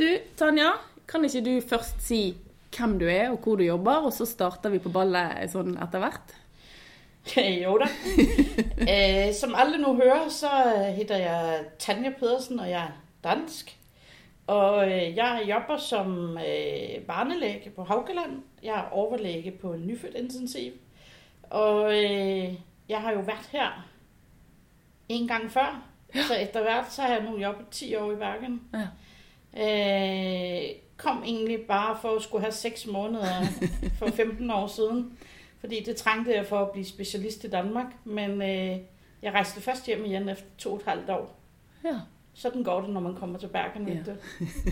Du, Tanja, kan ikke du først si hvem du er og hvor du jobber, og så starter vi på ballet sånn etter hvert? jo da. Æ, som alle nu hører, så hedder jeg Tanja Pedersen, og jeg er dansk. Og øh, jeg jobber som øh, barnelæge på Haukeland. Jeg er overlæge på nyfødt intensiv. Og øh, jeg har jo været her en gang før. Ja. Så efter hvert, så har jeg nu jobbet 10 år i Bergen. Ja. Øh, kom egentlig bare for at skulle have 6 måneder for 15 år siden. Fordi det trængte jeg for at blive specialist i Danmark. Men øh, jeg rejste først hjem igen efter to og et halvt år. Ja. Sådan går det, når man kommer til Bergen. Ja. Ja.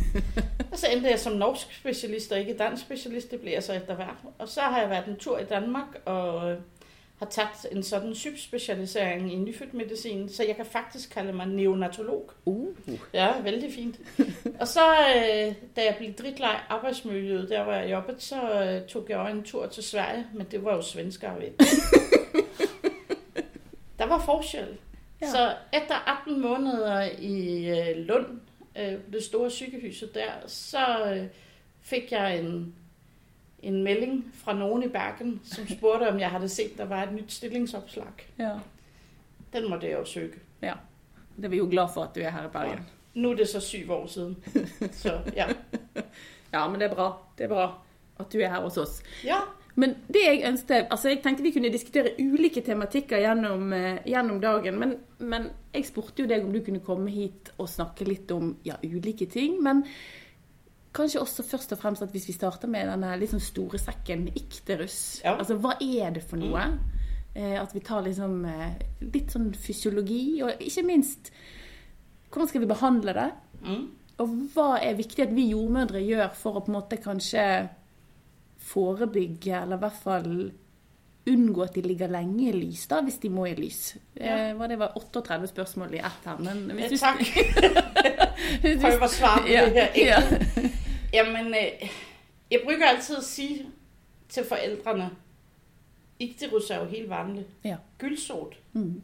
og så endte jeg som norsk specialist og ikke dansk specialist. Det blev jeg så efter hvert. Og så har jeg været en tur i Danmark og har taget en sådan subspecialisering i nyfødt medicin. Så jeg kan faktisk kalde mig neonatolog. Uh. Ja, vældig fint. og så, øh, da jeg blev dritlej arbejdsmiljøet, der hvor jeg jobbet, så øh, tog jeg også en tur til Sverige, men det var jo svenskere, ved. der var forskel. Ja. Så efter 18 måneder i øh, Lund, øh, det store sygehuset der, så øh, fik jeg en, en melding fra nogen i Bergen, som spurgte, om jeg havde set, der var et nyt stillingsopslag. Ja. Den måtte jeg jo søge. ja. Det er vi jo glad for at du er her i Bergen. Nu er det så syv år siden. Så ja. Ja, men det er bra. Det er bra at du er her hos oss. Ja, Men det jeg ønsket, altså jeg tenkte vi kunne diskutere ulike tematikker gjennom, eh, gjennom dagen, men, men jeg spurte jo deg om du kunne komme hit og snakke litt om ja, ulike ting, men kanskje også først og fremst at hvis vi starter med denne sånn store sekken ikterus, Ja. altså hva er det for noe? Eh, at vi tar liksom eh, litt sånn fysiologi, og ikke minst, hvordan skal vi behandle det? Mm. Og hva er viktig at vi jordmødre gjør for å på en måte kanskje forebygge, eller i hvert fall unngå at de ligger lenge i lys, da, hvis de må i lys. Ja. Eh, det var 38 spørsmål i ett her, men hvis du hvis du- Prøv at svare på Ja, det her. Ja. Jamen, øh, jeg bruger altid at sige til forældrene, ikterus er jo helt vanligt. Ja. Gyldsot. Mm.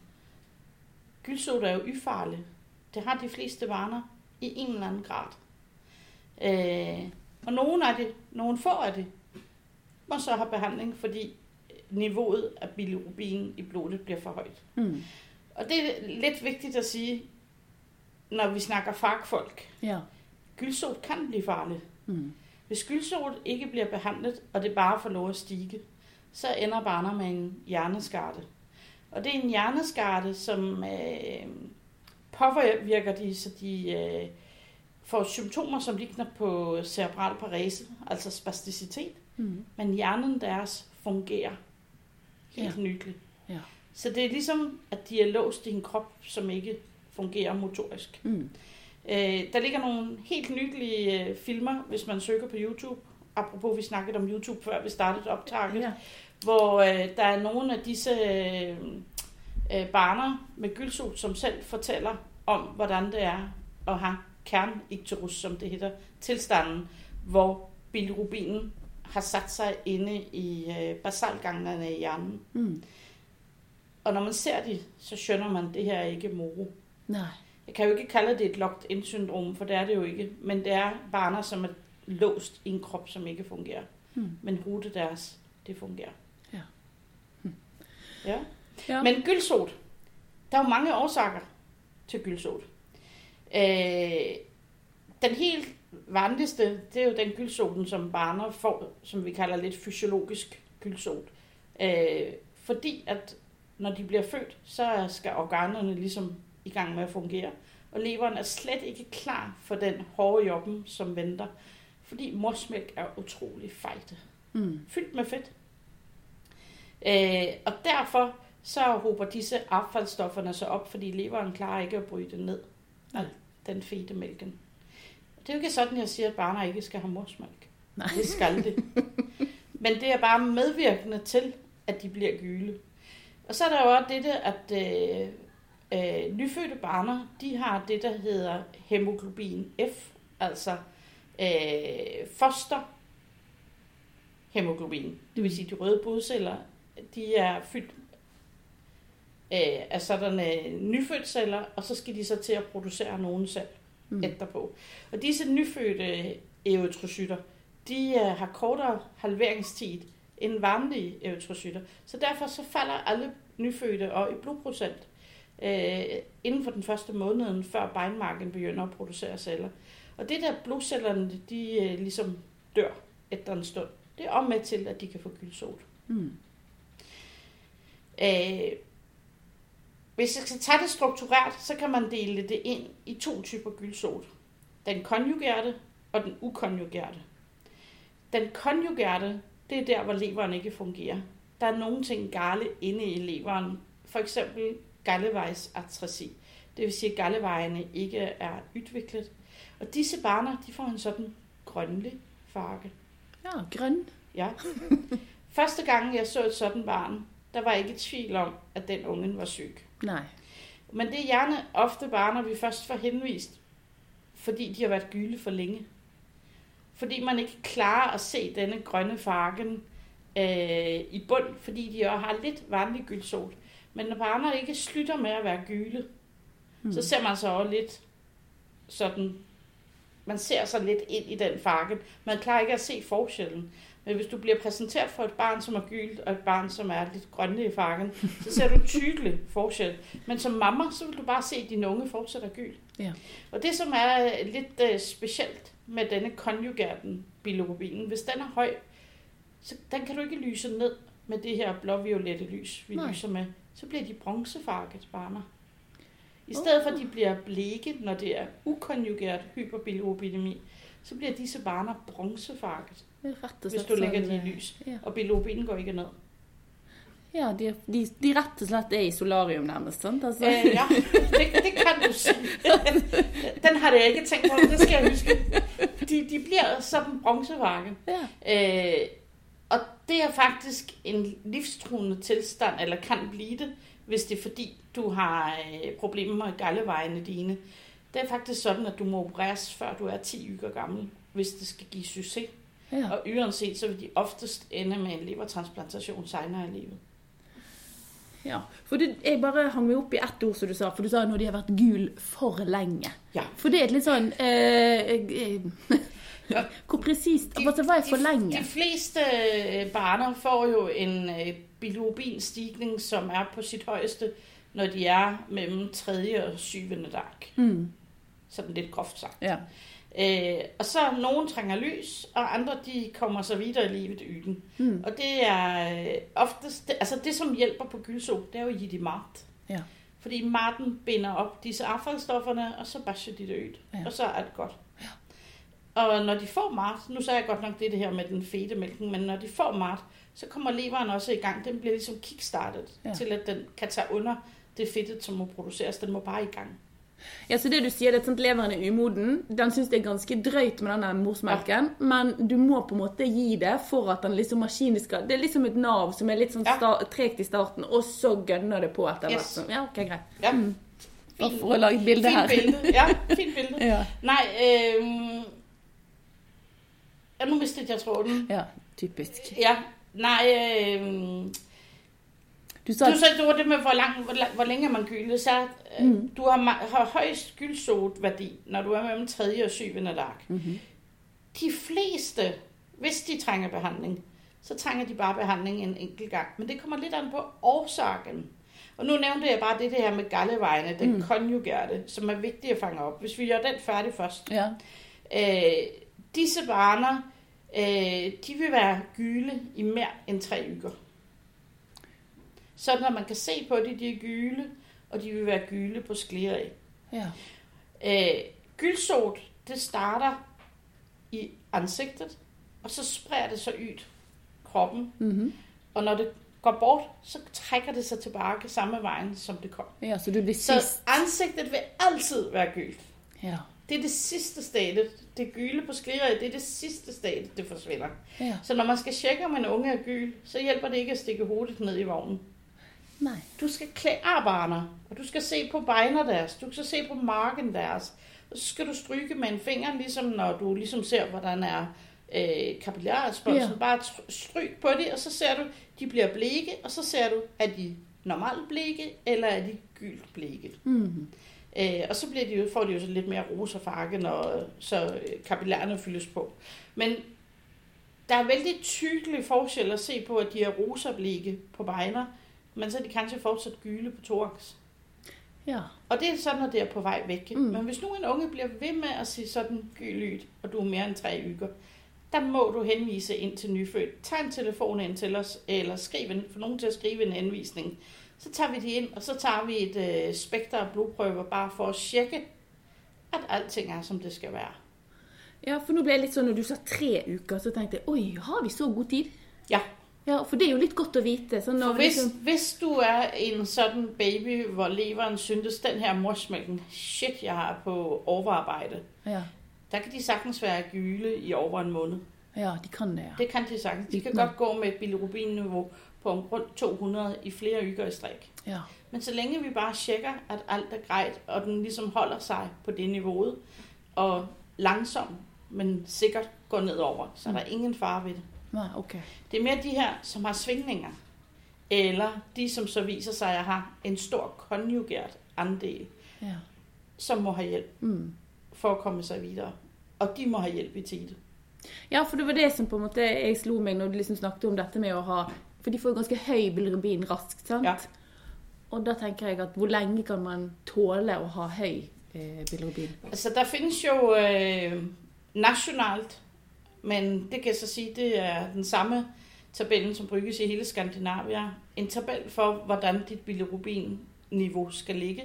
Gyldsot er jo ufarlig. Det har de fleste vaner i en eller anden grad. Øh, og nogle af det, nogle få af det, må så have behandling, fordi niveauet af bilirubin i blodet bliver for højt. Mm. Og det er lidt vigtigt at sige, når vi snakker fagfolk. Ja. Gyldsot kan blive farligt. Mm. Hvis gyldsot ikke bliver behandlet, og det bare får lov at stige, så ender barnet med en hjerneskade. Og det er en hjerneskade, som øh, påvirker de, så de øh, får symptomer, som ligner på cerebral parese, altså spasticitet. Mm. Men hjernen deres fungerer helt ja. nydeligt. Ja. Så det er ligesom, at de er låst i en krop, som ikke fungerer motorisk. Mm. Øh, der ligger nogle helt nydelige øh, filmer, hvis man søger på YouTube. Apropos, vi snakkede om YouTube før vi startede optaget. Ja. Hvor øh, der er nogle af disse øh, øh, barner med gyldsot, som selv fortæller om, hvordan det er at have kernikterus, som det hedder, tilstanden, hvor bilirubinen har sat sig inde i øh, basalgangene i hjernen. Mm. Og når man ser det, så skønner man, at det her er ikke moro. Nej. Jeg kan jo ikke kalde det et locked-in-syndrom, for det er det jo ikke. Men det er barner, som er låst i en krop, som ikke fungerer. Mm. Men hovedet deres, det fungerer. Ja. Hm. Ja. Ja. Men gyldsot, der er jo mange årsager til gyldsot. Øh, den helt vanligste, det er jo den gylsoten, som barner får, som vi kalder lidt fysiologisk gylsot. Øh, fordi at når de bliver født, så skal organerne ligesom i gang med at fungere. Og leveren er slet ikke klar for den hårde jobben, som venter. Fordi morsmælk er utrolig fejt. Mm. Fyldt med fedt. Øh, og derfor så hober disse affaldsstofferne sig op, fordi leveren klarer ikke at bryde det ned. Nej. Den fede mælken. Det er jo ikke sådan, jeg siger, at barner ikke skal have morsmælk. Nej. Det skal det. Men det er bare medvirkende til, at de bliver gyle. Og så er der jo også det, at øh, øh, nyfødte barner, de har det, der hedder hemoglobin F, altså øh, foster hemoglobin. Det vil sige, de røde blodceller, de er fyldt øh, af sådanne nyfødte celler, og så skal de så til at producere nogle selv. mm. etterpå. Og disse nyfødte erytrocytter, de uh, har kortere halveringstid end vanlige erytrocytter. Så derfor så falder alle nyfødte og i blodprocent øh, inden for den første måned, før beinmarken begynder at producere celler. Og det der blodcellerne, de øh, ligesom dør efter en stund, det er om med til, at de kan få gyldsot. Mm. Øh, hvis jeg skal tage det struktureret, så kan man dele det ind i to typer gyldsot. Den konjugerte og den ukonjugerte. Den konjugerte, det er der, hvor leveren ikke fungerer. Der er nogle ting gale inde i leveren. For eksempel gallevejsartresi. Det vil sige, at gallevejene ikke er udviklet. Og disse barner, de får en sådan grønlig farve. Ja, grøn. Ja. Første gang, jeg så et sådan barn, der var ikke i tvivl om, at den unge var syg. Nej. Men det er gerne ofte barner, vi først får henvist, fordi de har været gyle for længe. Fordi man ikke klarer at se denne grønne farven øh, i bund, fordi de har lidt vanlig gyldsol. Men når barner ikke slutter med at være gyle, mm. så ser man så også lidt sådan, man ser så lidt ind i den farve. Man klarer ikke at se forskellen. Men hvis du bliver præsenteret for et barn, som er gylt, og et barn, som er lidt grønne i farven, så ser du tydelig forskel. Men som mamma, så vil du bare se, at din unge fortsætter gyld. Ja. Og det, som er lidt uh, specielt med denne konjugaten bilirubinen, hvis den er høj, så den kan du ikke lyse ned med det her blåviolette lys, vi Nej. lyser med. Så bliver de bronzefarvet barner. I stedet for, at de bliver bleke, når det er ukonjugeret hyperbilirubinemi, så bliver disse barner bronzefarvet, hvis du lægger de i lys. Ja. Og bilirubinen går ikke ned. Ja, de, de, de rett og slett er i solarium nærmest, sant? Altså. Eh, ja, det, det kan du sige. Den har jeg ikke tænkt på, det skal jeg huske. De, de bliver sådan bronzefarve. Ja. Øh, og det er faktisk en livstruende tilstand, eller kan blive det, hvis det er fordi, du har øh, problemer med gallevejene dine. Det er faktisk sådan, at du må opereres, før du er 10 uger gammel, hvis det skal give succes. Ja. Og uanset, så vil de oftest ende med en levertransplantation senere i livet. Ja, for det, jeg bare hang meg opp i ett ord som du sa, for du sa når de har vært gul for lenge. Ja. For det er et litt sånn eh, Hvor præcist? De, altså, hvad er for længe? De fleste øh, barner får jo en øh, bilobinstigning, som er på sit højeste, når de er mellem 3. og 7. dag. Mm. Sådan lidt groft sagt. Ja. Øh, og så nogen trænger lys, og andre de kommer så videre i livet yden. Mm. Og det er øh, oftest, det, altså det som hjælper på gyldsol, det er jo i de mart. Ja. Fordi maten binder op disse affaldsstofferne, og så basher de det ud. Ja. Og så er det godt. Og når de får mart, nu sagde jeg godt nok det, det her med den fede mælken, men når de får mart, så kommer leveren også i gang. Den bliver ligesom kickstartet ja. til, at den kan tage under det fedtet, som må produceres. Den må bare i gang. Ja, så det du siger, det er at leveren er umoden. Den synes det er ganske drøyt med denne morsmelken, ja. men du må på en måte gi det for at den liksom maskinen skal... Det er liksom et nav som er litt sånn ja. tregt i starten, og så gønner det på etter hvert. Yes. Ja, ok, greit. Ja. Mm. For å lage et bilde her. Fint bilde. Ja, fint bilde. ja. Nei, øh, Ja, nu mistede jeg tråden. Ja, typisk. Ja, nej, øh, du, så... du sagde, det var det med, hvor, lang, hvor, hvor længe man gylde. Så, øh, mm. Du har, har højst gyldsot-værdi, når du er mellem 3. og 7. dag. Mm-hmm. De fleste, hvis de trænger behandling, så trænger de bare behandling en enkelt gang. Men det kommer lidt an på årsagen. Og nu nævnte jeg bare det, det her med gallevejene, den mm. konjugerte, som er vigtigt at fange op. Hvis vi gør den færdig først. Ja. Øh, disse barner, øh, de vil være gyle i mere end tre uger. Sådan at man kan se på det, de er gyle, og de vil være gyle på skleri. Ja. Øh, gylsot, det starter i ansigtet, og så spreder det sig ud kroppen. Mm-hmm. Og når det går bort, så trækker det sig tilbage samme vejen, som det kom. Ja, så det bliver sidst. Så ansigtet vil altid være gylt. Ja. Det er det sidste stadie. Det gyle på skliret, det er det sidste stadie, det forsvinder. Ja. Så når man skal tjekke, om en unge er gyl, så hjælper det ikke at stikke hovedet ned i vognen. Nej. Du skal klæde barner, og du skal se på beiner deres, du skal se på marken deres, og så skal du stryge med en finger, ligesom når du ligesom ser, hvordan er øh, kapillærresponsen. Ja. Bare stryg på det, og så ser du, de bliver bleke, og så ser du, er de normalt bleke, eller er de gylt bleke. Mm-hmm. Øh, og så bliver de jo, får de jo så lidt mere rosa farve, når så kapillærerne fyldes på. Men der er vældig tydelig forskel at se på, at de er rosa på beiner, men så er de kanskje fortsat gyle på thorax. Ja. Og det er sådan, når det er på vej væk. Mm. Men hvis nu en unge bliver ved med at sige sådan gyld og du er mere end tre uger, der må du henvise ind til nyfødt. Tag en telefon ind til os, eller skriv en, for nogen til at skrive en henvisning. Så tager vi de ind, og så tager vi et øh, spekter af blodprøver, bare for at tjekke, at alting er, som det skal være. Ja, for nu blev jeg lidt sådan, når du sa tre uker, så tenkte jeg, oj, har vi så god tid? Ja. Ja, for det er jo lidt godt at vite. Så når for hvis, ligesom... hvis du er en sådan baby, hvor leveren syntes, den her morsmælken, shit, jeg har på overarbejde, ja. der kan de sagtens være gyle i over en måned. Ja, de kan det, ja. Det kan de sagtens. De kan ja. godt gå med et bilirubin-niveau på rundt 200 i flere uger i stræk. Ja. Men så længe vi bare tjekker, at alt er grejt, og den ligesom holder sig på det niveau, og langsomt, men sikkert går nedover, så mm. er der ingen fare ved det. Nej, okay. Det er mere de her, som har svingninger, eller de, som så viser sig at have en stor konjugeret andel, ja. som må have hjælp mm. for at komme sig videre. Og de må have hjælp i tide. Ja, for det var det som på en måte jeg slo meg når du liksom snakket om dette med å ha For de får ganske høy bilirubin raskt, sant? Ja. Og da tenker jeg at hvor lenge kan man tåle å ha høy eh, bilirubin? Altså, der findes jo øh, nationalt men det kan jeg så sige, det er den samme tabellen, som bruges i hele Skandinavia. En tabel for, hvordan dit bilirubin-niveau skal ligge.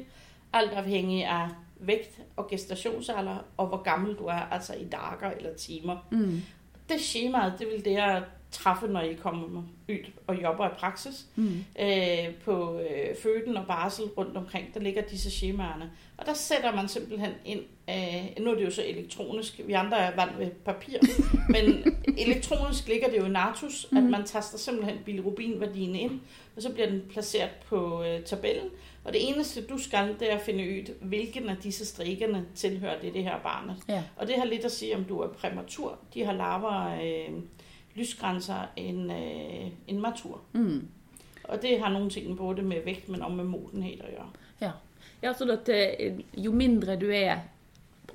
Alt afhængig af vægt og gestationsalder, og hvor gammel du er, altså i dager eller timer. Mm. Det schemaet, det vil det at træffe, når I kommer ud og jobber i praksis. Mm. Øh, på øh, føden og barsel rundt omkring, der ligger disse schemaerne. Og der sætter man simpelthen ind, øh, nu er det jo så elektronisk, vi andre er vant ved papir, men elektronisk ligger det jo i Natus, mm. at man taster simpelthen bilirubinværdien ind, og så bliver den placeret på øh, tabellen. Og det eneste du skal, det er at finde ud, hvilken af disse strikkerne tilhører det, det her barnet. Ja. Og det har lidt at sige, om du er præmatur. De har lavere øh, lysgrænser end, øh, end matur. Mm. Og det har nogle ting både med vægt, men også med modenhed at gøre. Ja. Ja, så at eh, jo mindre du er,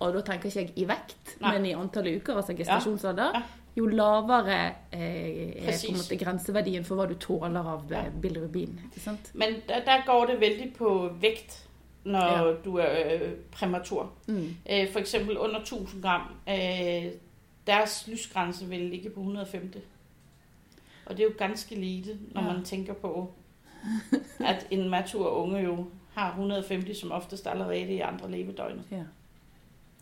og da tenker ikke jeg i Nei. men i antall uker, altså gestasjonsalder, ja. Ja. jo lavere eh, er på en måte grenseverdien for hva du tåler av ja. Eh, bilirubin. Ikke sant? Men der, der går det veldig på vekt når ja. du er øh, præmatur. Mm. Øh, for eksempel under 1000 gram, øh, deres lysgrænse vil ligge på 150. Og det er jo ganske lite, når ja. man tænker på, at en matur unge jo har 150 som oftest allerede i andre levedøgn. Ja.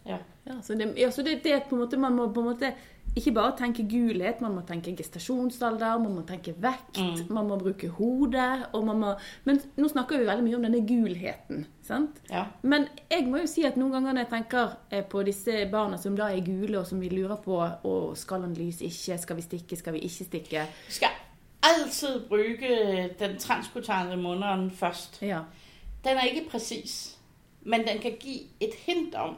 Ja. Ja, så det, ja, så det, det på en måte, man må på en måte ikke bare tenke gulhet, man må tenke gestasjonsalder, man må tenke vekt, mm. man må bruke hodet, og man må Men nå snakker vi veldig mye om denne gulheten, sant? Ja. Men jeg må jo si at noen ganger når jeg tenker eh, på disse barna som da er gule, og som vi lurer på og skal han lyse ikke, skal vi stikke, skal vi ikke stikke skal altid bruke den transkutane måneden først. Ja. Den er ikke præcis, men den kan give et hint om,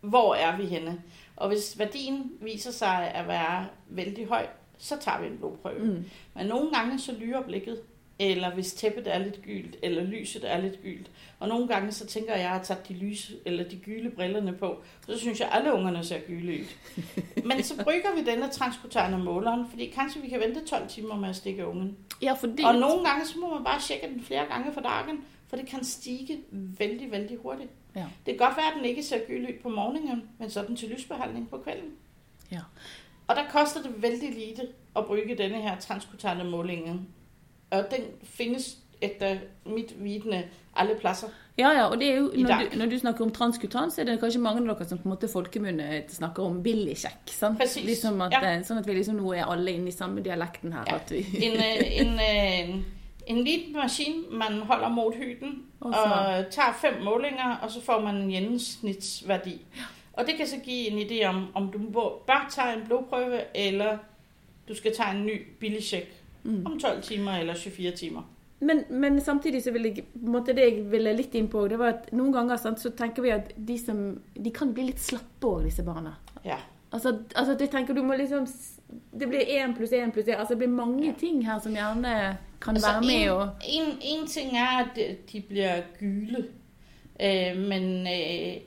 hvor er vi henne. Og hvis værdien viser sig at være vældig høj, så tager vi en blodprøve. Mm. Men nogle gange så lyrer blikket, eller hvis tæppet er lidt gylt, eller lyset er lidt gylt. Og nogle gange så tænker jeg, at jeg har taget de, lyse, eller de gyle brillerne på, og så synes jeg, at alle ungerne ser gyle ud. Men så brygger vi denne transkutane måleren, fordi kanskje vi kan vente 12 timer med at stikke ungen. Ja, fordi... Og nogle gange så må man bare tjekke den flere gange for dagen, for det kan stige vældig, vældig hurtigt. Ja. Det kan godt være, at den ikke ser gyld på morgenen, men så er den til lysbehandling på kvelden. Ja. Og der koster det vældig lite at bruge denne her transkutane måling. Og den findes efter mit vidne alle pladser. Ja, ja, og det er jo, når du, når du snakker om transkutan, så er det kanskje mange av dere som på en måte folkemunne snakker om billigsjekk. sant? Precis. Liksom at, ja. Sånn at vi liksom nå er alle inne i samme dialekten her. Ja. At vi... en, øh, en, en, en lille maskine, man holder mod hyden, og, og tager fem målinger, og så får man en gennemsnitsværdi. Ja. Og det kan så give en idé om, om du bør tage en blodprøve, eller du skal tage en ny billig check mm. om 12 timer eller 24 timer. Men, men samtidig så vil jeg, måte det jeg ville litt inn på, det var at noen ganger sant, så tenker vi at de, som, de kan bli litt slappe òg, disse barna. Ja. Altså, altså jeg tenker du må liksom Det blir én pluss én pluss én. Altså det blir mange ja. ting her som gjerne kan altså, en, og en, en ting er at de blir gule. Øh, men øh,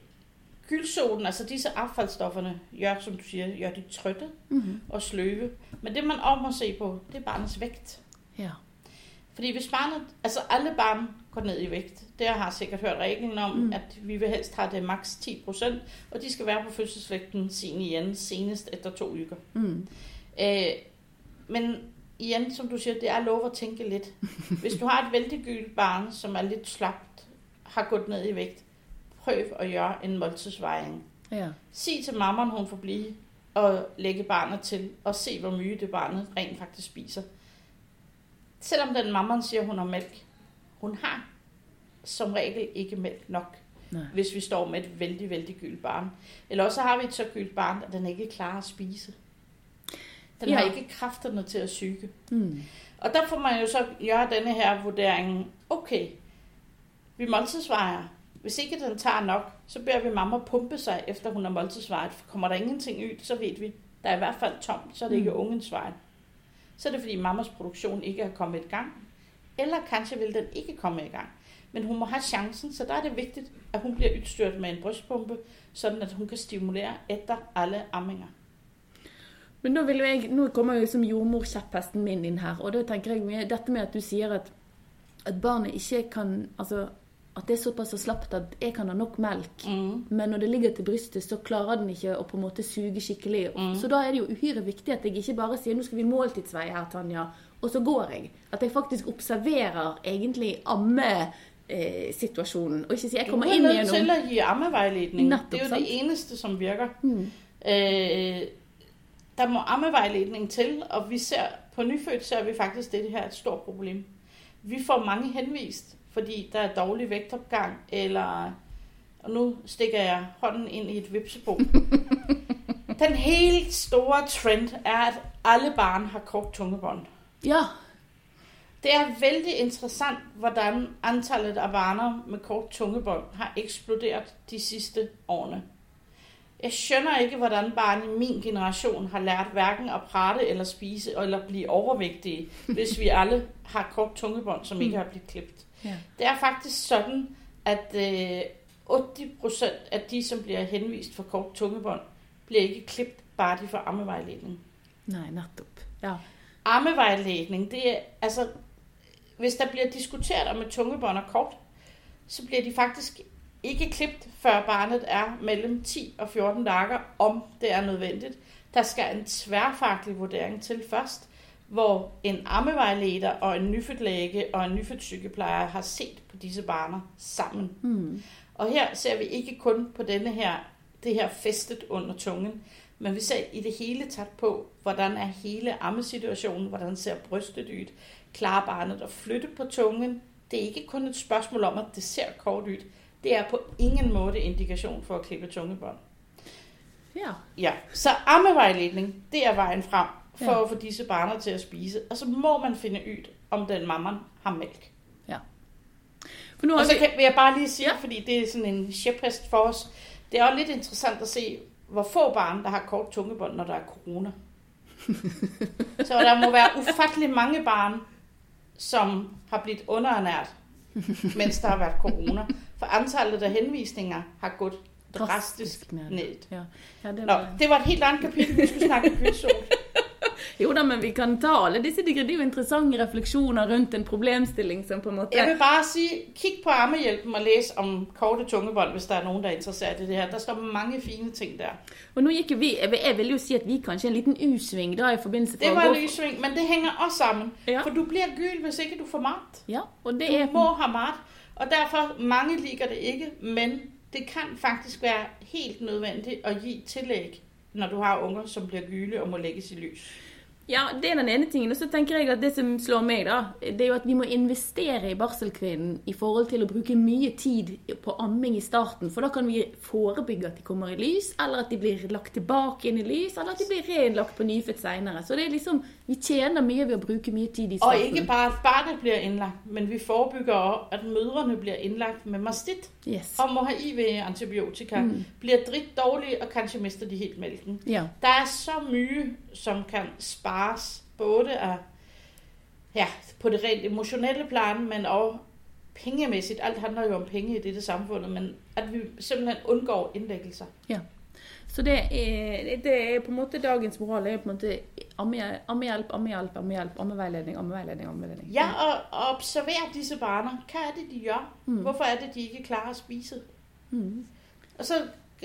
gylsoten, altså disse affaldsstofferne, gør, som du siger, gør de trøtte Mm-hmm. og sløve. Men det, man også må se på, det er barnets vægt. Ja. Fordi hvis barnet, altså alle børn går ned i vægt, det har jeg sikkert hørt reglen om, mm. at vi vil helst have det maks 10%, og de skal være på fødselsvægten sin igen, senest efter to uger. Mm. Øh, men igen, som du siger, det er lov at tænke lidt. Hvis du har et vældig gylt barn, som er lidt slapt, har gået ned i vægt, prøv at gøre en måltidsvejring. Ja. Sig til mammaen, hun får blive og lægge barnet til, og se, hvor mye det barnet rent faktisk spiser. Selvom den mammaen siger, hun har mælk, hun har som regel ikke mælk nok, Nej. hvis vi står med et vældig, vældig gyldt barn. Eller også har vi et så gyldt barn, at den ikke klarer at spise. Den Ja. har ikke kræfterne til at syge. Mm. Og der får man jo så gøre denne her vurdering. Okay, vi måltidsvejer. Hvis ikke den tager nok, så beder vi mamma pumpe sig, efter hun har måltidsvejet. For kommer der ingenting ud, så ved vi, der er i hvert fald tomt, så er det ikke Mm. ungens vej. Så er det fordi mammas produktion ikke er kommet i gang. Eller kanskje vil den ikke komme i gang. Men hun må have chancen, så der er det vigtigt, at hun bliver udstyret med en brystpumpe, sådan at hun kan stimulere efter alle amminger. Men nå, vil jeg, nå kommer jo liksom jordmorkjepphesten min inn her. Og da tenker jeg mye dette med at du sier at, at barnet ikke kan Altså at det er såpass slapt at jeg kan ha nok melk. Mm. Men når det ligger til brystet, så klarer den ikke å på en måte suge skikkelig. Mm. Så da er det jo uhyre viktig at jeg ikke bare sier 'nå skal vi måltidsveie her, Tanja', og så går jeg. At jeg faktisk observerer egentlig ammesituasjonen. Og ikke sier 'jeg Du kommer er inn nødt til gjennom' at give ammevejledning. Netop, det er jo sant? det eneste, som virker. mm. Øh, der må ammevejledning til, og vi ser på nyfødt ser vi faktisk, det her er et stort problem. Vi får mange henvist, fordi der er dårlig vægtopgang, eller og nu stikker jeg hånden ind i et vipsebo. Den helt store trend er, at alle barn har kort tungebånd. Ja. Det er vældig interessant, hvordan antallet af barner med kort tungebånd har eksploderet de sidste årene. Jeg skønner ikke, hvordan barn i min generation har lært hverken at prate eller spise eller blive overvægtige, hvis vi alle har kort tungebånd, som ikke har blivet klippet. ja. Det er faktisk sådan, at øh, 80% af de, som bliver henvist for kort tungebånd, bliver ikke klippet, bare de får ammevejledning. Nei, nettopp. Ja. Ammevejledning, det er, altså, hvis der bliver diskuteret om et tungebånd er kort, så bliver de faktisk ikke klippet, før barnet er mellem 10 og 14 dage, om det er nødvendigt. Der skal en tværfaglig vurdering til først, hvor en ammevejleder og en nyfødtlæge og en nyfødtsygeplejer har set på disse barner sammen. Mm. Og her ser vi ikke kun på denne her, det her festet under tungen, men vi ser i det hele taget på, hvordan er hele ammesituationen, hvordan ser brystet ud, klarer barnet at flytte på tungen. Det er ikke kun et spørgsmål om, at det ser kort ud. Det er på ingen måde indikation for at klippe tungebånd. Ja. Ja, så ammevejledning, det er vejen frem for Ja. ja. at få disse barner til at spise. Og så må man finde ud, om den mamma har mælk. For nå Og så vi kan, vil jeg bare lige sige, Ja. ja. fordi det er sådan en shephest for os, det er også lidt interessant at se, hvor få børn, der har kort tungebånd, når der er corona. så der må være ufattelig mange barn, som har blivet underernært, mens der har været corona. For antallet af henvisninger har gået drastisk ned. Ja. ja, det Nå, var... det var et helt andet kapitel, vi skulle snakke gyldsol. Jo da, men vi kan ta alle disse Det er jo interessante refleksjoner rundt en problemstilling som på en måte Jeg vil bare sige, kig på Ammehjælpen og læs om korte tungebånd, hvis der er nogen, der er interesseret i det her. Der står mange fine ting der. Og nå gikk jo vi Jeg vil, jo si at vi kanskje en liten U-sving da i forbindelse Det for var en lysving, men det hænger også sammen. Ja. For du bliver gyld, hvis ikke du får mat. Ja, og det Du er må have mat. Og derfor, mange liker det ikke, men det kan faktisk være helt nødvendigt at give tillæg, når du har unger, som bliver gyle og må lægges i lys. Ja, det er den ene tingen. Og så tenker jeg at det som slår meg, da, det er jo at vi må investere i barselkvinnen i forhold til å bruke mye tid på amming i starten. For da kan vi forebygge at de kommer i lys, eller at de blir lagt tilbake inn i lys, eller at de blir reinnlagt på nyfødt seinere. Så det er liksom Vi tjener mye ved å bruke mye tid i Og starten. ikke bare, at barnet bliver indlagt, men vi forebygger også, at mødrene bliver indlagt med mastit Yes. og må have IV-antibiotika, mm. bliver dridt dårlige og kanskje mister de helt mælken. Ja. Der er så mye, som kan spares, både af, ja, på det rent emotionelle plan, men også pengemæssigt, alt handler jo om penge i dette samfundet, men at vi simpelthen undgår indlæggelser. Så det er, det er på en måte dagens moral er på en måte amme- ammehjelp, ammehjelp, ammehjelp, ammeveiledning, ammeveiledning, ammeveiledning. Ja, og, og observer disse barner. Hvad er det, de gør? Mm. Hvorfor er det, de ikke klarer at spise? Mm. Og så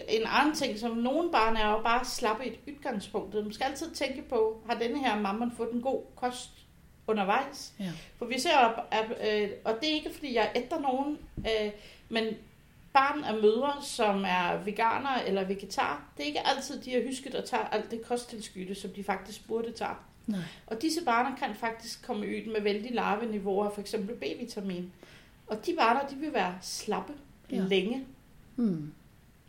en anden ting, som nogle barn er jo bare slappe i et udgangspunkt. Man skal altid tænke på, har denne her mamma fået en god kost undervejs? Ja. For vi ser, op, at, øh, og det er ikke fordi jeg er efter nogen, øh, men barn af mødre, som er veganer eller vegetar, det er ikke altid, de har husket at tage alt det kosttilskytte, som de faktisk burde tage. Nej. Og disse barner kan faktisk komme ud med vældig lave niveauer, for eksempel B-vitamin. Og de barner, de vil være slappe Ja. længe. Mm.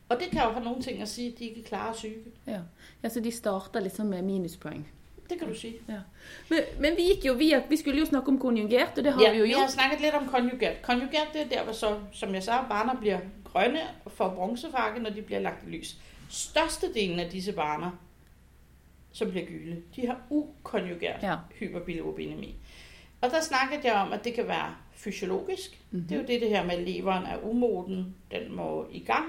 Og det kan jo have nogle ting at sige, at de ikke klarer syge. Ja. ja, så de starter liksom med minuspoeng. Det kan du sige. Men, men vi gik jo via, vi skulle jo snakke om konjugert, og det har ja, vi jo vi har gjort. snakket lidt om konjugert. Konjugert, det er der, hvor så, som jeg sagde, barner bliver grønne og får bronzefarve, når de bliver lagt i lys. Størstedelen af disse barner, som bliver gyle, de har ukonjugert Ja. hyperbilirubinemi. Og der snakkede jeg om, at det kan være fysiologisk. Mhm. Det er jo det, det her med, at leveren er umoden, den må i gang.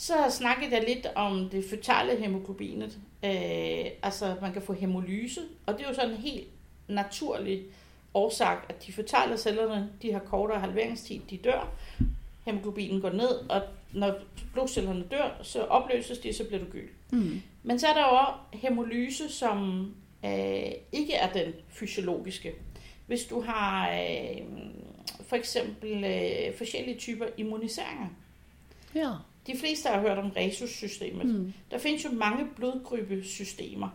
Så snakkede jeg lidt om det føtale hemoglobinet. Øh, altså, man kan få hemolyse, og det er jo sådan en helt naturlig årsag, at de føtale cellerne, de har kortere halveringstid, de dør. Hemoglobinen går ned, og når blodcellerne dør, så opløses de, så bliver du gyld. Mm. Men så er der jo også hemolyse, som øh, ikke er den fysiologiske. Hvis du har øh, for eksempel øh, forskellige typer immuniseringer. Ja. De fleste har hørt om resus-systemet. Mm. Der findes jo mange blodgruppesystemer.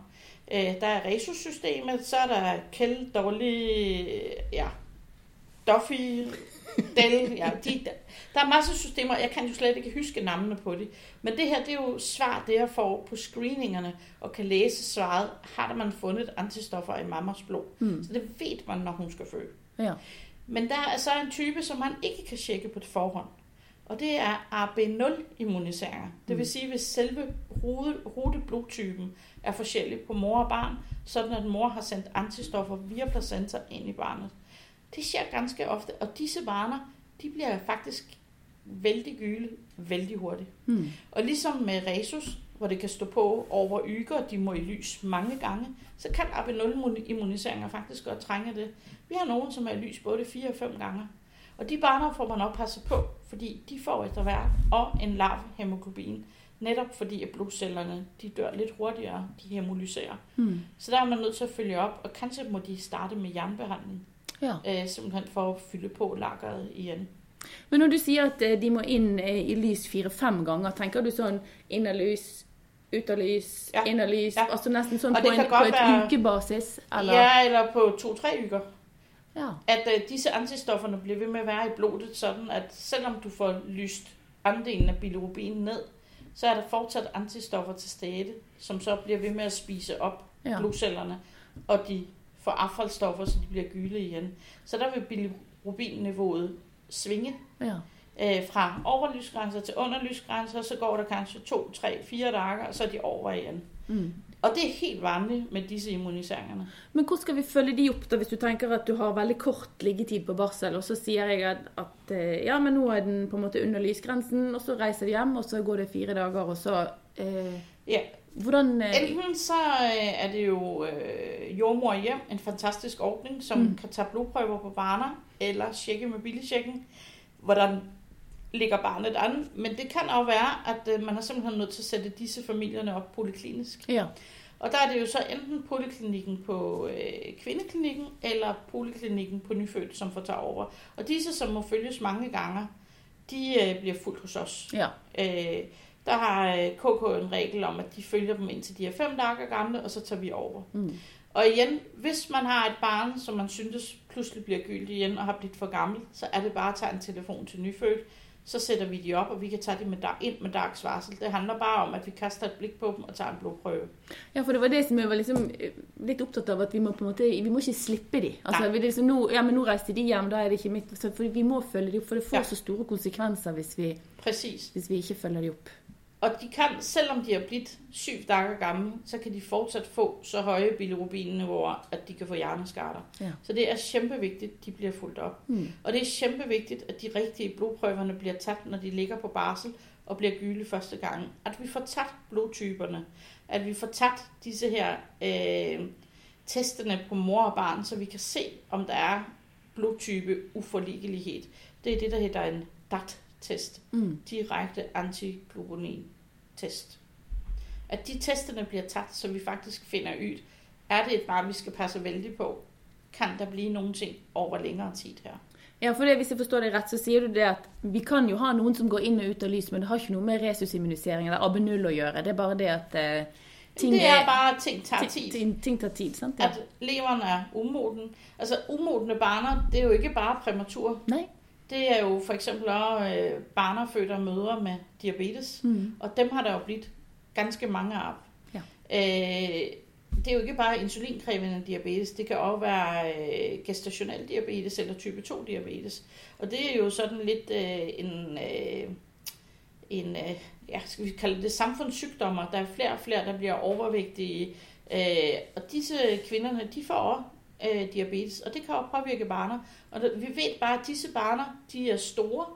Øh, der er resus-systemet, så er der Kel, Dolly, ja, Duffy, Del, ja, de, der er masser af systemer, jeg kan jo slet ikke huske navnene på det. Men det her, det er jo svar, det jeg får på screeningerne, og kan læse svaret, har der man fundet antistoffer i mammas blod. Mm. Så det ved man, når hun skal føde. Ja. Men der er så en type, som man ikke kan tjekke på forhånd. Og det er AB0-immuniseringer. Det vil Mm. sige, hvis selve ruteblodtypen er forskellig på mor og barn, sådan at mor har sendt antistoffer via placenta ind i barnet. Det sker ganske ofte, og disse barner, de bliver faktisk vældig gyle vældig hurtigt. Mm. Og ligesom med resus, hvor det kan stå på over yger, de må i lys mange gange, så kan AB0-immuniseringer faktisk godt trænge det. Vi har nogen, som er i lys både 4 og 5 gange. Og de barner får man oppasse på, fordi de får efter hvert og en lav hemoglobin. Netop fordi at blodcellerne de dør lidt hurtigere, de hemolyserer. Mm. Så der er man nødt til at følge op, og kanskje må de starte med jernbehandling, Ja. øh, simpelthen for at fylde på lageret igen. Men når du sier at eh, de må inn eh, i lys fire-fem ganger, tenker du sånn inn av lys, ut av lys, Ja. inn av lys? Ja. Altså nesten sånn Og på, en, på et være- ukebasis? Eller? Ja, eller på to-tre uger. Ja. at øh, disse antistofferne bliver ved med at være i blodet, sådan at selvom du får lyst andelen af bilirubin ned, så er der fortsat antistoffer til stede, som så bliver ved med at spise op ja. blodcellerne, og de får affaldsstoffer, så de bliver gyle igen. Så der vil bilirubinniveauet svinge ja. øh, fra overlysgrænser til underlysgrænser, så går der kanskje to, tre, fire dage, og så er de over igen. Mm. Og det er helt vanligt med disse immuniseringerne. Men hvordan skal vi følge de opp da, hvis du tenker at du har veldig kort liggetid på barsel, og så sier jeg at, at eh, ja, men nå er den på en måte under lysgrensen, og så reiser de hjem, og så går det fire dager, og så eh, Ja, Hvordan eh, Enten så øh, er det jo øh, jordmor hjem, en fantastisk ordning, som mm. kan tage blodprøver på barner, eller tjekke med billigtjekken, hvordan ligger barnet an. Men det kan også være, at øh, man er simpelthen nødt til at sætte disse familierne op poliklinisk. Ja. Og der er det jo så enten poliklinikken på øh, kvindeklinikken, eller poliklinikken på nyfødt, som får tage over. Og disse, som må følges mange gange, de øh, bliver fuldt hos os. Ja. Øh, der har øh, KK en regel om, at de følger dem indtil de er fem dage gamle, og så tager vi over. Mm. Og igen, hvis man har et barn, som man synes pludselig bliver gyldig igen og har blivet for gammel, så er det bare at tage en telefon til nyfødt. Så sætter vi de op, og vi kan tage dem med dag, ind med dags varsel. Det handler bare om, at vi kaster et blik på dem og tager en blodprøve. Ja, for det var det som jeg var liksom eh, litt opptatt av, at vi må på en måte, vi må ikke slippe de. Altså, Nei. vi liksom, nå, ja, men nå reiste de hjem, da er det ikke mitt. Så, for vi må følge de opp, for det får Ja. så store konsekvenser hvis vi, Præcis. hvis vi ikke følger de opp. Og de kan, selvom de er blivet syv dage gamle, så kan de fortsat få så høje bilirubinniveauer, at de kan få hjerneskader. Ja. Så det er kæmpevigtigt, at de bliver fuldt op. Mm. Og det er kæmpevigtigt, at de rigtige blodprøverne bliver taget, når de ligger på barsel og bliver gyle første gang. At vi får taget blodtyperne. At vi får taget disse her øh, testene på mor og barn, så vi kan se, om der er blodtype uforliggelighed. Det er det, der hedder en DAT-test. Mm. Direkte antiglobunin-test. At de testerne bliver taget, så vi faktisk finder ud, er det et barn, vi skal passe vældig på? Kan der blive nogle ting over længere tid her? Ja, for det, hvis jeg forstår deg rett, så sier du det at vi kan jo ha noen som går inn og ut av lys, men det har ikke noe med resusimmunisering eller AB0 å gjøre. Det er bare det at eh, ting, det er bare, at ting tager ting, tid. ting, ting tar tid. sant? Ja. At leveren er umoden. Altså umodne barner, det er jo ikke bare præmatur. Nei? Det er jo for eksempel også øh, barner født af mødre med diabetes. Mm. Og dem har der jo blivet ganske mange af. Ja. Øh, det er jo ikke bare insulinkrævende diabetes, det kan også være øh, gestationel diabetes eller type 2 diabetes. Og det er jo sådan lidt øh, en, øh, en øh, ja, skal vi kalde det samfundssygdommer. Der er flere og flere, der bliver overvægtige. Øh, og disse kvinderne, de får øh, diabetes, og det kan også påvirke barner. Og det, vi ved bare, at disse barner, de er store,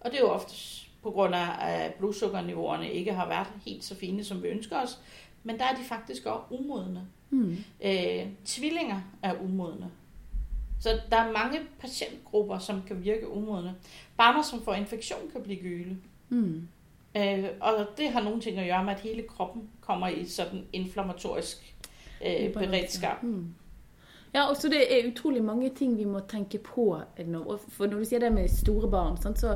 og det er jo ofte på grund af, at blodsukkerniveauerne ikke har været helt så fine, som vi ønsker os. Men der er de faktisk også umodne. Mm. Øh, tvillinger er umodne. Så der er mange patientgrupper, som kan virke umodne. Barner, som får infektion, kan blive gyle. Mm. Øh, og det har nogle ting at gøre med, at hele kroppen kommer i sådan inflammatorisk øh, beredskab. Mm. Ja, og så det er utrolig mange ting vi må tenke på. Og For når du sier det med store barn, sant, så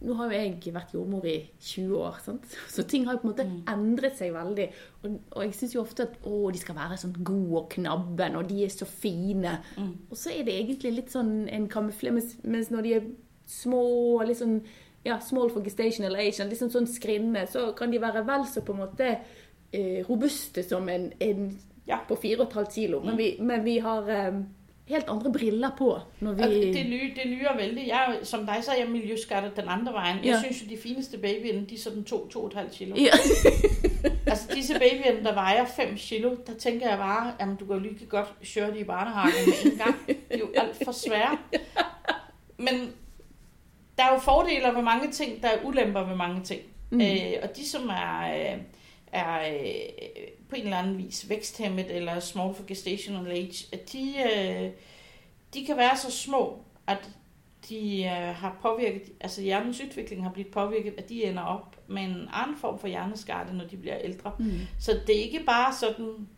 nå har jo jeg vært jordmor i 20 år, sant? så ting har jo på en måte Mm. endret seg veldig. Og, og jeg syns jo ofte at å, de skal være sånn gode og knabben, og de er så fine. Mm. Og så er det egentlig litt sånn en kamufle, mens, mens når de er små, litt sånn ja, small for gestation eller Asian, litt sånn, sånn skrinne, så kan de være vel så på en måte eh, robuste som en, en Ja. på 4,5 kilo. Men vi, men vi har eh, helt andre briller på når vi Og det, det, ly, det lyder vældig. Jeg, er som dig, så er jeg miljøskattet den andre vejen. Jeg Ja. synes jo, de fineste babyerne, de er sådan 2-2,5 kilo. ja. Altså disse babyerne, der vejer 5 kilo, der tænker jeg bare, jamen du kan jo lige godt køre de i barnehaven med en gang. Det er jo alt for svære. Men der er jo fordele ved mange ting, der er ulemper ved mange ting. Mm. Mm. Øh, og de, som er, øh, er øh, på en eller anden vis væksthæmmet eller small for gestational age, at de, øh, de kan være så små, at de øh, har påvirket, altså hjernens udvikling har blivet påvirket, at de ender op med en anden form for hjerneskade, når de bliver ældre. Mm. Så det er ikke bare sådan,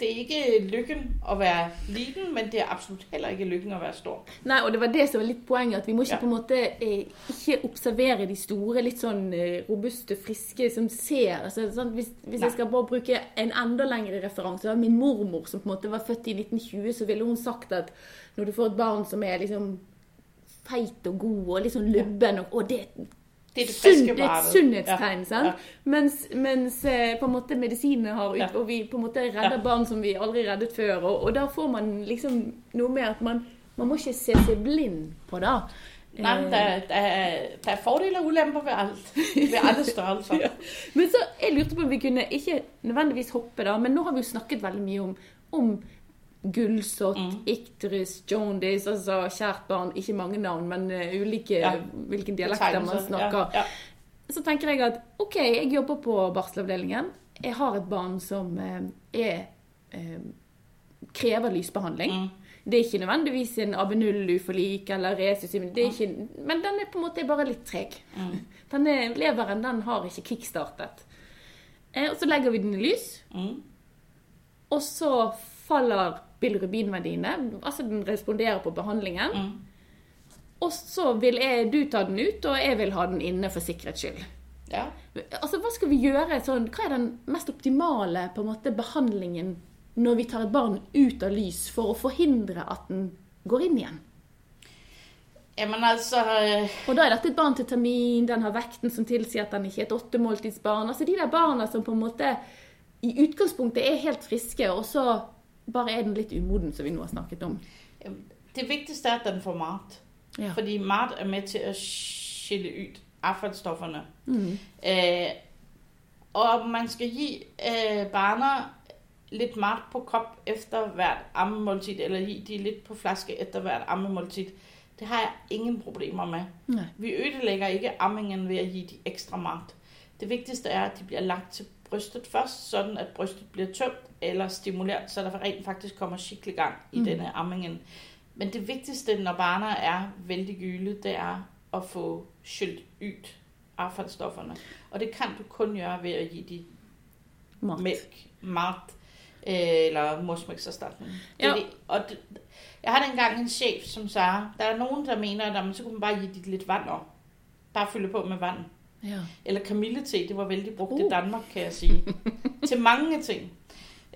det er ikke lykken at være liten, men det er absolut heller ikke lykken at være stor. Nei, og det var det som var litt poenget, at vi må ikke Ja. på en måte eh, ikke observere de store, litt sånn eh, robuste, friske som ser. Altså, sånn, hvis hvis Nei. jeg skal bare bruke en enda lengre referanse, av min mormor som på en måte var født i 1920, så ville hun sagt at når du får et barn som er liksom feit og god og litt sånn lubben, og, og det, Det er det sunn, et sunnhetstegn, sant? Ja. Mens, mens eh, på en måte medisinene har ut, Ja. og vi på en måte redder Ja. barn som vi aldri reddet før, og, og da får man liksom noe med at man, man må ikke se seg blind på det. Nej, der, der, er, der er fordele og ulemper ved alt. Ved alle størrelser. Ja. Men så jeg lurte på om vi kunne ikke nødvendigvis hoppe da, men nå har vi jo snakket veldig mye om, om gulsott, Mm. ikterus, jaundice, altså kjært barn, ikke mange navn, men eh, ulike, Ja. hvilke dialekter man snakker. Ja, ja. Så tenker jeg at ok, jeg jobber på barselavdelingen. Jeg har et barn som eh, er, eh, krever lysbehandling. Mm. Det er ikke nødvendigvis en AB0-uforlik eller resuscimin, det er ikke, men den er på en måte bare litt treg. Mm. Denne leveren den har ikke kickstartet. Eh, og så legger vi den i lys, Mm. og så faller bilirubinverdiene, altså den responderer på behandlingen. Mm. Og så vil jeg, du ta den ut, og jeg vil ha den inne for sikkerhets skyld. Ja. Altså, hva skal vi gjøre? Sånn, hva er den mest optimale på en måte, behandlingen når vi tar et barn ut av lys for å forhindre at den går inn igjen? Jamen altså, øh, Og da er dette et barn til termin, den har vekten som tilsier at den ikke er et åttemåltidsbarn. Altså de der barna som på en måte i utgangspunktet er helt friske, og så bare er den litt umoden, som vi nå har snakket om. det vigtigste er, at den får mat. Ja. Fordi mat er med til at skille ud affaldsstofferne. Mm. Øh, Og man skal give øh, barner lidt mat på kop efter hvert ammemåltid, eller give de lidt på flaske efter hvert ammemåltid. Det har jeg ingen problemer med. Nej. Vi ødelægger ikke ammingen ved at give de ekstra mat. Det vigtigste er, at de bliver lagt til brystet først, sådan at brystet bliver tømt eller stimuleret, så der rent faktisk kommer skikkelig gang i Mm. denne ammingen. Men det vigtigste, når barnet er vældig gyle, det er at få skyldt ud affaldsstofferne. Og det kan du kun gøre ved at give de Mat. mælk, mad øh, eller morsmælkserstatning. Det er det. Og det, jeg havde engang en chef, som sagde, der er nogen, der mener, at jamen, så kunne man bare give dit lidt vand op. Bare fylde på med vand. Ja. Eller kamillete, det var vældig brugt Uh. i Danmark, kan jeg sige. til mange ting.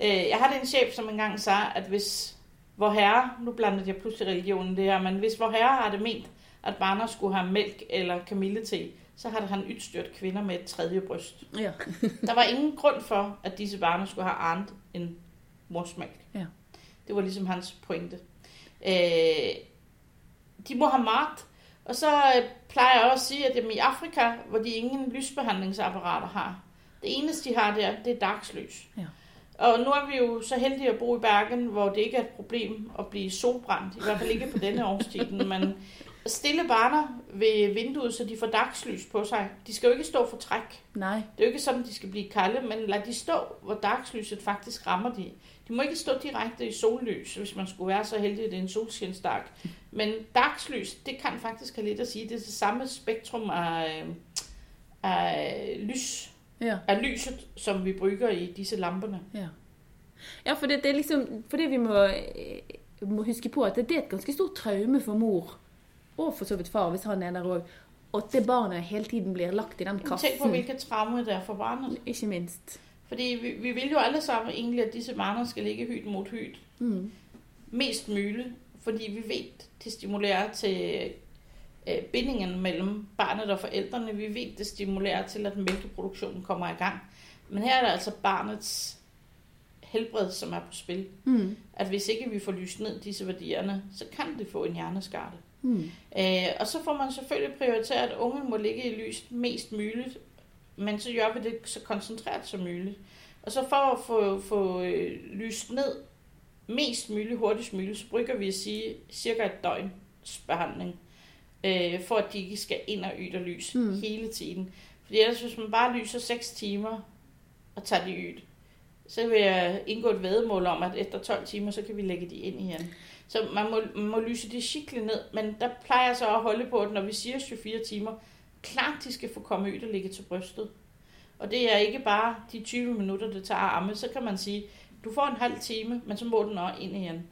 Øh, jeg havde en chef, som engang sagde, at hvis vor herre, nu blandede jeg pludselig religionen det her, men hvis vor herre har det ment, at barnet skulle have mælk eller kamillete, så havde han udstyrt kvinder med et tredje bryst. ja. Der var ingen grund for, at disse barner skulle have andet end morsmælk. Ja. Det var ligesom hans pointe. Øh, de må have mat, og så øh, plejer jeg også at sige, at jamen, i Afrika, hvor de ingen lysbehandlingsapparater har, det eneste, de har der, det er dagslys. Ja. Og nu er vi jo så heldige at bo i Bergen, hvor det ikke er et problem at blive solbrændt. I hvert fald ikke på denne årstid. Men stille barner ved vinduet, så de får dagslys på sig. De skal jo ikke stå for træk. Nej. Det er jo ikke sådan, de skal blive kalde, men lad de stå, hvor dagslyset faktisk rammer de. De må ikke stå direkte i sollys, hvis man skulle være så heldig, at det er en solskinsdag. Men dagslys, det kan faktisk have lidt at sige. Det er det samme spektrum af, øh, af lys, Ja. af lyset, som vi brygger i disse lamperne. Ja. Ja, for det, det er liksom Fordi vi må, eh, må huske på at det er et ganske stort traume for mor, og for så vidt far, hvis han er der òg, at det barnet hele tiden blir lagt i den Tænk på, kassen. hvilket traume det er for barnet. Ikke minst. Fordi vi, vi vil jo alle sammen egentlig, at disse barner skal ligge hyt mod hyt. Mm. mest muligt, fordi vi ved, det stimulerer til øh, bindingen mellem barnet og forældrene. Vi ved, det stimulerer til, at mælkeproduktionen kommer i gang. Men her er der altså barnets helbred, som er på spil. Mm. At hvis ikke vi får lyst ned disse værdierne, så kan det få en hjerneskade. Mm. Øh, og så får man selvfølgelig prioriteret, at ungen må ligge i lys mest muligt, men så gør vi det så koncentreret som muligt. Og så for at få, få øh, lyst ned mest muligt, hurtigst muligt, så brygger vi at sige cirka et døgns behandling, øh, for at de ikke skal ind og yde lys Mm. hele tiden. Fordi ellers, hvis man bare lyser 6 timer og tager de ydt, så vil jeg indgå et vedmål om, at efter 12 timer, så kan vi lægge de ind igen. Så man må, man må lyse det skikkelig ned, men der plejer jeg så at holde på, at når vi siger 24 timer, klart de skal få komme ud og ligge til brystet. Og det er ikke bare de 20 minutter, det tager at amme, så kan man sige, du får en halv time, men så må den også ind igen.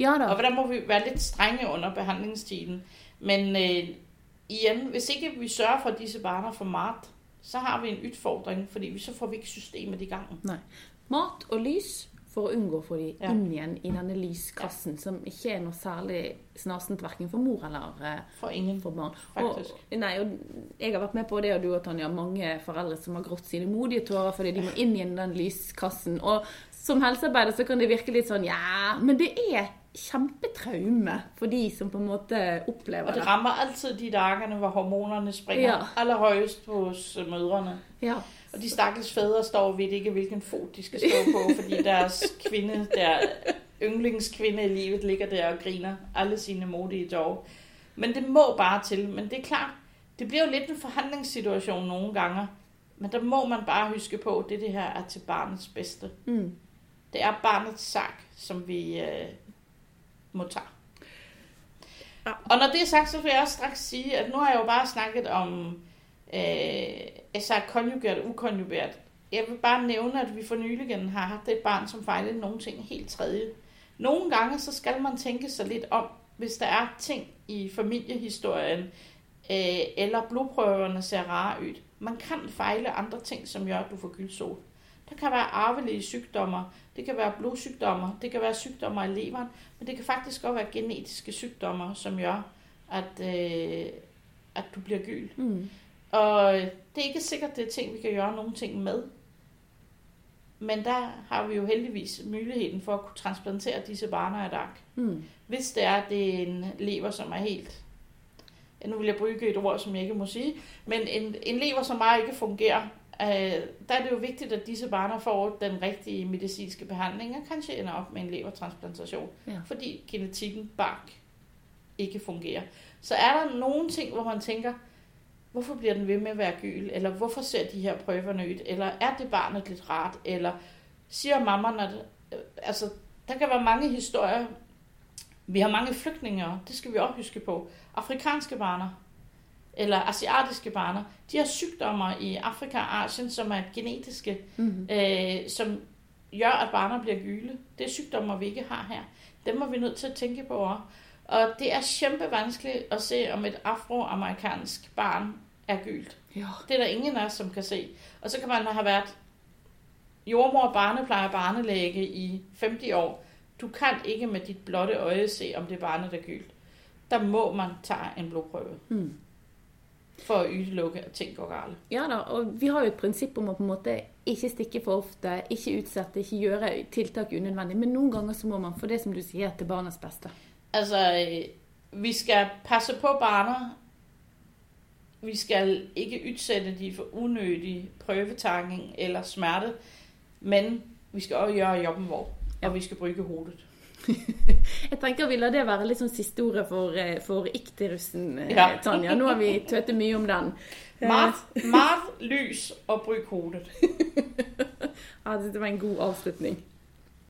Ja da. Og der må vi være lidt strenge under behandlingstiden. Men øh, igen, hvis ikke vi sørger for, at disse barner får mat, så har vi en udfordring, fordi vi så får vi ikke systemet i gang. Mat og lys for å unngå å få de Ja. inn igjen i denne lyskassen, som ikke er noe særlig snasent verken for mor eller eh, For ingen. for barn. Faktisk. Og, nei, og jeg har vært med på det, og du og Tanja, mange foreldre som har grått sine modige tårer fordi de må inn igjen i den lyskassen. Og som helsearbeider så kan det virke litt sånn ja, men det er kjempetraume for de som på en måte opplever Og det det. rammer altid de dagene, hvor hormonerne springer Ja. allerhøjest hos øh, mødrene. Ja. Og de stakkels fædre står og ved ikke, hvilken fod de skal stå på, fordi deres kvinde, der yndlingskvinde i livet, ligger der og griner alle sine modige dog. Men det må bare til. Men det er klart, det bliver jo lidt en forhandlingssituation nogle gange. Men der må man bare huske på, at det, det her er til barnets bedste. Mm. Det er barnets sag, som vi øh, må tage. Ja. Og når det er sagt, så vil jeg også straks sige, at nu har jeg jo bare snakket om øh, altså konjugeret og ukonjugeret. Jeg vil bare nævne, at vi for nyligen har haft et barn, som fejlede nogle ting helt tredje. Nogle gange, så skal man tænke sig lidt om, hvis der er ting i familiehistorien, øh, eller blodprøverne ser rare ud. Man kan fejle andre ting, som gør, at du får gyldsol. Der kan være arvelige sygdommer, det kan være blodsygdommer, det kan være sygdommer i leveren, men det kan faktisk også være genetiske sygdommer, som gør, at, øh, at du bliver gyld. Mm. Og det er ikke sikkert, det er ting, vi kan gøre nogle ting med. Men der har vi jo heldigvis muligheden for at kunne transplantere disse barner i dag. Mm. Hvis det er, det er en lever, som er helt... Ja, nu vil jeg bruge et ord, som jeg ikke må sige. Men en, en lever, som bare ikke fungerer, øh, der er det jo vigtigt, at disse barner får den rigtige medicinske behandling, og kanskje ender op med en levertransplantation, Ja. fordi genetikken bak ikke fungerer. Så er der nogle ting, hvor man tænker, hvorfor bliver den ved med at være gyl, eller hvorfor ser de her prøver nyt, eller er det barnet lidt rart, eller siger mamma, når det, øh, altså, der kan være mange historier. Vi har mange flygtninge, det skal vi også huske på. Afrikanske barner, eller asiatiske barner, de har sygdomme i Afrika og Asien, som er genetiske, Mm. øh, som gør, at barner bliver gyle. Det er sygdomme, vi ikke har her. Dem er vi nødt til at tænke på også. Og det er kæmpe vanskeligt at se, om et afroamerikansk barn er gylt. Ja. Det er der ingen af os, som kan se. Og så kan man have været jordmor, barneplejer, barnelæge i 50 år. Du kan ikke med dit blotte øje se, om det er barnet, der er gylt. Der må man tage en blodprøve Mm. For at utelukke, at ting går galt. Ja da, og vi har jo et prinsipp om å på en måte ikke stikke for ofte, ikke utsette, ikke gjøre tiltak unødvendig. Men noen ganger så må man, for det som du sier, til barnas beste. Altså, øh, vi skal passe på barna. Vi skal ikke udsætte de for unødig prøvetagning eller smerte, men vi skal også gjøre jobben vår, Ja. og vi skal bruge hovedet. Jeg tenker vi lar det være litt sånn siste ordet for, eh, for ikterussen, eh, Ja. Tanja. Nå har vi tøtet mye om den. Meget, meget lys og brug hovedet. Ja, det var en god avslutning.